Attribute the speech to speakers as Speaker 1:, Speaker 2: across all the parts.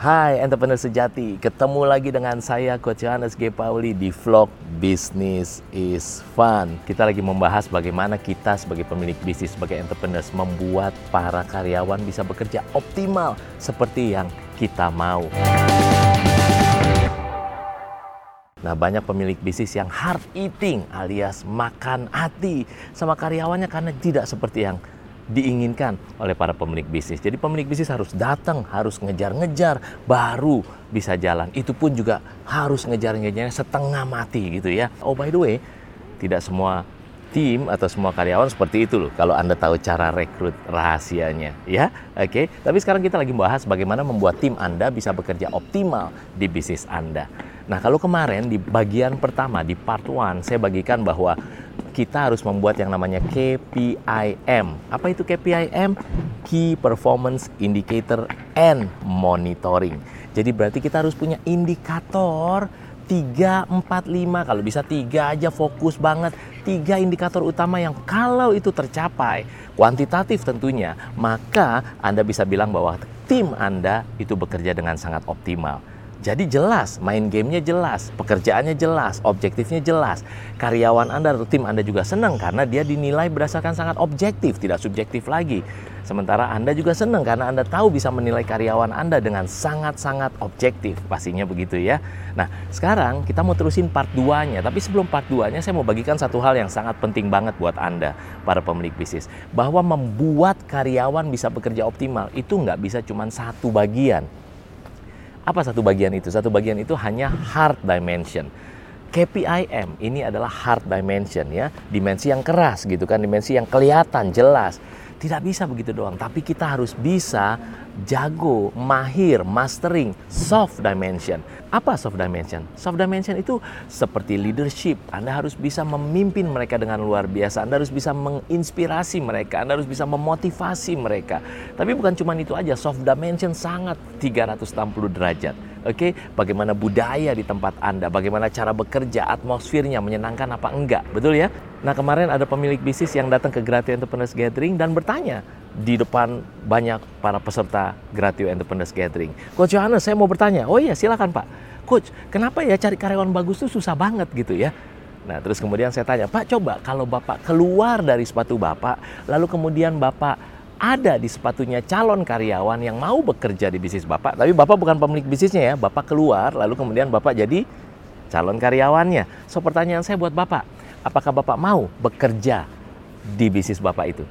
Speaker 1: Hai entrepreneur sejati, ketemu lagi dengan saya Coach Johannes G. Pauli di vlog Business is Fun. Kita lagi membahas bagaimana kita sebagai pemilik bisnis, sebagai entrepreneur membuat para karyawan bisa bekerja optimal seperti yang kita mau. Nah, banyak pemilik bisnis yang hard eating alias makan hati sama karyawannya karena tidak seperti yang diinginkan oleh para pemilik bisnis. Jadi pemilik bisnis harus datang, harus ngejar-ngejar, baru bisa jalan. Itu pun juga harus ngejar-ngejarnya setengah mati gitu ya. Oh by the way, tidak semua tim atau semua karyawan seperti itu loh kalau Anda tahu cara rekrut rahasianya ya. Oke, tapi sekarang kita lagi membahas bagaimana membuat tim Anda bisa bekerja optimal di bisnis Anda. Nah, kalau kemarin di bagian pertama di part 1 saya bagikan bahwa kita harus membuat yang namanya KPIM. Apa itu KPIM? Key Performance Indicator and Monitoring. Jadi berarti kita harus punya indikator 3, 4, 5, kalau bisa 3 aja fokus banget. 3 indikator utama yang kalau itu tercapai, kuantitatif tentunya, maka Anda bisa bilang bahwa tim Anda itu bekerja dengan sangat optimal. Jadi jelas, main gamenya jelas, pekerjaannya jelas, objektifnya jelas. Karyawan Anda atau tim Anda juga senang karena dia dinilai berdasarkan sangat objektif, tidak subjektif lagi. Sementara Anda juga senang karena Anda tahu bisa menilai karyawan Anda dengan sangat-sangat objektif. Pastinya begitu ya. Nah, sekarang kita mau terusin part 2-nya. Tapi sebelum part 2-nya saya mau bagikan satu hal yang sangat penting banget buat Anda, para pemilik bisnis. Bahwa membuat karyawan bisa bekerja optimal itu nggak bisa cuma satu bagian apa satu bagian itu? Satu bagian itu hanya hard dimension. KPIM ini adalah hard dimension ya, dimensi yang keras gitu kan, dimensi yang kelihatan jelas. Tidak bisa begitu doang, tapi kita harus bisa jago, mahir, mastering soft dimension. Apa soft dimension? Soft dimension itu seperti leadership. Anda harus bisa memimpin mereka dengan luar biasa. Anda harus bisa menginspirasi mereka. Anda harus bisa memotivasi mereka. Tapi bukan cuma itu aja, soft dimension sangat 360 derajat. Oke, okay? bagaimana budaya di tempat Anda, bagaimana cara bekerja, atmosfernya menyenangkan apa enggak, betul ya? Nah kemarin ada pemilik bisnis yang datang ke Gratis Entrepreneurs Gathering dan bertanya di depan banyak para peserta Gratis Entrepreneurs Gathering. Coach Johannes, saya mau bertanya. Oh iya, silakan Pak. Coach, kenapa ya cari karyawan bagus itu susah banget gitu ya? Nah, terus kemudian saya tanya, Pak coba kalau Bapak keluar dari sepatu Bapak, lalu kemudian Bapak ada di sepatunya calon karyawan yang mau bekerja di bisnis Bapak, tapi Bapak bukan pemilik bisnisnya ya, Bapak keluar, lalu kemudian Bapak jadi calon karyawannya. So pertanyaan saya buat Bapak, apakah Bapak mau bekerja di bisnis Bapak itu?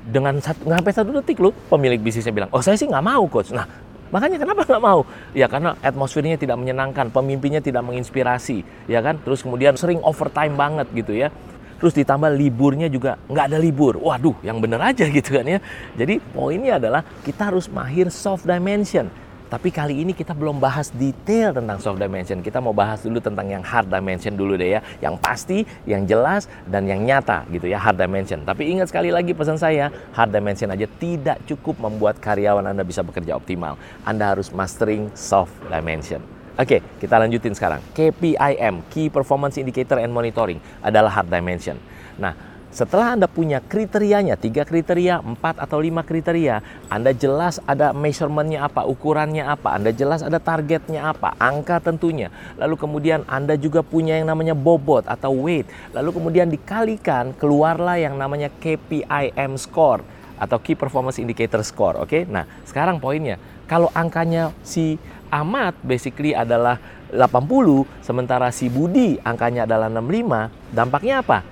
Speaker 1: Dengan satu, sampai satu detik loh pemilik bisnisnya bilang, oh saya sih nggak mau coach. Nah makanya kenapa nggak mau? Ya karena atmosfernya tidak menyenangkan, pemimpinnya tidak menginspirasi, ya kan? Terus kemudian sering overtime banget gitu ya. Terus ditambah liburnya juga nggak ada libur. Waduh, yang bener aja gitu kan ya. Jadi poinnya adalah kita harus mahir soft dimension tapi kali ini kita belum bahas detail tentang soft dimension. Kita mau bahas dulu tentang yang hard dimension dulu deh ya. Yang pasti, yang jelas, dan yang nyata gitu ya, hard dimension. Tapi ingat sekali lagi pesan saya, hard dimension aja tidak cukup membuat karyawan Anda bisa bekerja optimal. Anda harus mastering soft dimension. Oke, kita lanjutin sekarang. KPIM, Key Performance Indicator and Monitoring, adalah hard dimension. Nah, setelah Anda punya kriterianya, tiga kriteria, empat atau lima kriteria, Anda jelas ada measurementnya apa, ukurannya apa, Anda jelas ada targetnya apa, angka tentunya. Lalu kemudian Anda juga punya yang namanya bobot atau weight. Lalu kemudian dikalikan, keluarlah yang namanya KPIM score atau Key Performance Indicator Score. Oke, okay? nah sekarang poinnya, kalau angkanya si Ahmad basically adalah 80, sementara si Budi angkanya adalah 65, dampaknya apa?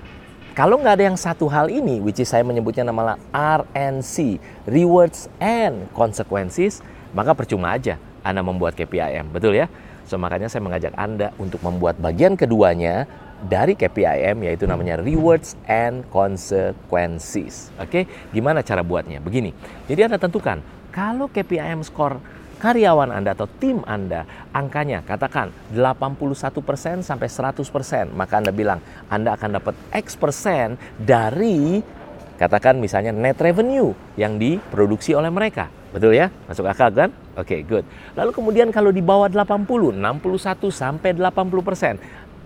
Speaker 1: Kalau nggak ada yang satu hal ini, which is saya menyebutnya nama RNC, Rewards and Consequences, maka percuma aja Anda membuat KPIM, betul ya? So makanya saya mengajak Anda untuk membuat bagian keduanya dari KPIM yaitu namanya Rewards and Consequences. Oke, gimana cara buatnya? Begini, jadi Anda tentukan kalau KPIM score karyawan Anda atau tim Anda angkanya katakan 81% sampai 100%, maka Anda bilang Anda akan dapat X persen dari katakan misalnya net revenue yang diproduksi oleh mereka. Betul ya? Masuk akal kan? Oke, okay, good. Lalu kemudian kalau di bawah 80, 61 sampai 80 persen,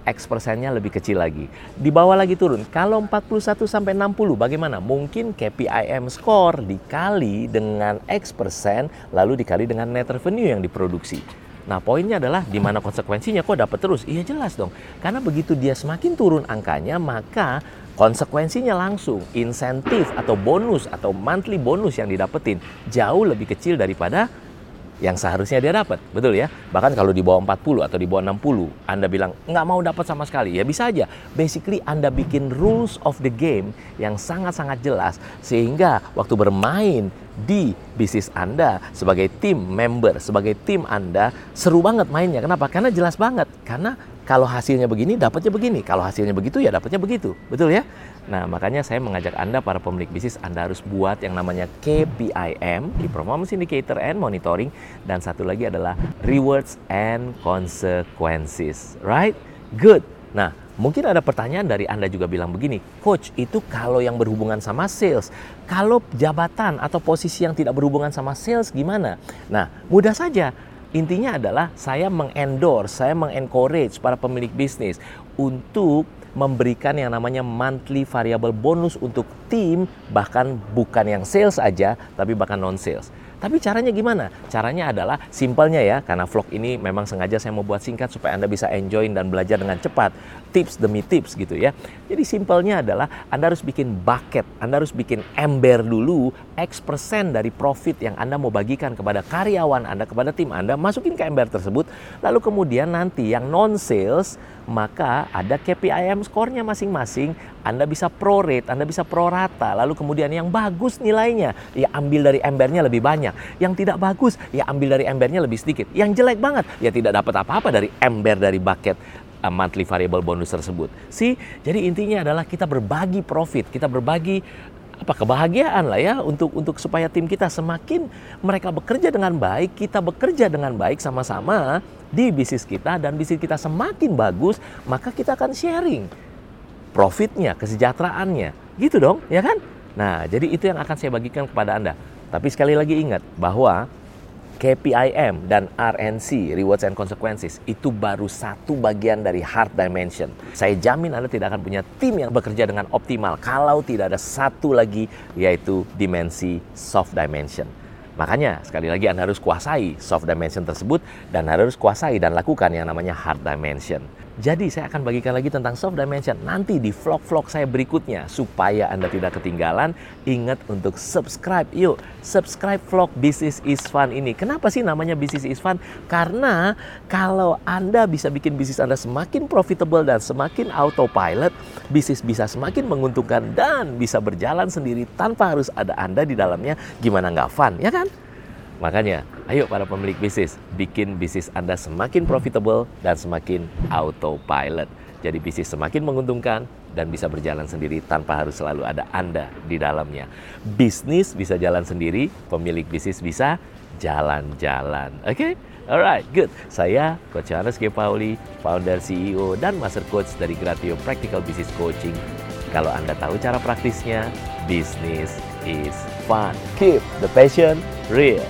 Speaker 1: X persennya lebih kecil lagi. Di bawah lagi turun. Kalau 41 sampai 60 bagaimana? Mungkin KPIM score dikali dengan X persen lalu dikali dengan net revenue yang diproduksi. Nah, poinnya adalah di mana konsekuensinya kok dapat terus? Iya jelas dong. Karena begitu dia semakin turun angkanya, maka konsekuensinya langsung insentif atau bonus atau monthly bonus yang didapetin jauh lebih kecil daripada yang seharusnya dia dapat, betul ya? Bahkan kalau di bawah 40 atau di bawah 60, Anda bilang nggak mau dapat sama sekali, ya bisa aja. Basically Anda bikin rules of the game yang sangat-sangat jelas sehingga waktu bermain di bisnis Anda sebagai tim member, sebagai tim Anda seru banget mainnya. Kenapa? Karena jelas banget. Karena kalau hasilnya begini, dapatnya begini. Kalau hasilnya begitu, ya dapatnya begitu. Betul ya? Nah, makanya saya mengajak Anda, para pemilik bisnis, Anda harus buat yang namanya KPIM, Key Performance Indicator and Monitoring. Dan satu lagi adalah Rewards and Consequences. Right? Good. Nah, mungkin ada pertanyaan dari Anda juga bilang begini, Coach, itu kalau yang berhubungan sama sales, kalau jabatan atau posisi yang tidak berhubungan sama sales gimana? Nah, mudah saja Intinya adalah saya mengendorse, saya mengencourage para pemilik bisnis untuk memberikan yang namanya monthly variable bonus untuk tim bahkan bukan yang sales aja tapi bahkan non sales. Tapi caranya gimana? Caranya adalah simpelnya ya, karena vlog ini memang sengaja saya mau buat singkat supaya Anda bisa enjoy dan belajar dengan cepat. Tips demi tips gitu ya. Jadi simpelnya adalah Anda harus bikin bucket, Anda harus bikin ember dulu, X persen dari profit yang Anda mau bagikan kepada karyawan Anda, kepada tim Anda, masukin ke ember tersebut. Lalu kemudian nanti yang non-sales, maka ada KPIM skornya masing-masing. Anda bisa pro rate, Anda bisa pro rata. Lalu kemudian yang bagus nilainya, ya ambil dari embernya lebih banyak. Yang tidak bagus, ya ambil dari embernya lebih sedikit. Yang jelek banget, ya tidak dapat apa-apa dari ember dari bucket uh, monthly variable bonus tersebut. Si, jadi intinya adalah kita berbagi profit, kita berbagi apa kebahagiaan lah ya untuk untuk supaya tim kita semakin mereka bekerja dengan baik, kita bekerja dengan baik sama-sama di bisnis kita dan bisnis kita semakin bagus, maka kita akan sharing profitnya, kesejahteraannya. Gitu dong, ya kan? Nah, jadi itu yang akan saya bagikan kepada Anda. Tapi sekali lagi ingat bahwa KPIM dan RNC, Rewards and Consequences, itu baru satu bagian dari hard dimension. Saya jamin Anda tidak akan punya tim yang bekerja dengan optimal kalau tidak ada satu lagi yaitu dimensi soft dimension. Makanya sekali lagi Anda harus kuasai soft dimension tersebut dan harus kuasai dan lakukan yang namanya hard dimension. Jadi saya akan bagikan lagi tentang soft dimension nanti di vlog-vlog saya berikutnya supaya Anda tidak ketinggalan. Ingat untuk subscribe. Yuk, subscribe vlog Business is Fun ini. Kenapa sih namanya Business is Fun? Karena kalau Anda bisa bikin bisnis Anda semakin profitable dan semakin autopilot, bisnis bisa semakin menguntungkan dan bisa berjalan sendiri tanpa harus ada Anda di dalamnya. Gimana nggak fun, ya kan? Makanya, ayo para pemilik bisnis, bikin bisnis Anda semakin profitable dan semakin autopilot. Jadi bisnis semakin menguntungkan dan bisa berjalan sendiri tanpa harus selalu ada Anda di dalamnya. Bisnis bisa jalan sendiri, pemilik bisnis bisa jalan-jalan. Oke? Okay? Alright, good. Saya Coach Johannes G. Pauli, founder, CEO, dan Master Coach dari Gratio Practical Business Coaching. Kalau Anda tahu cara praktisnya, business is fun. Keep the passion real.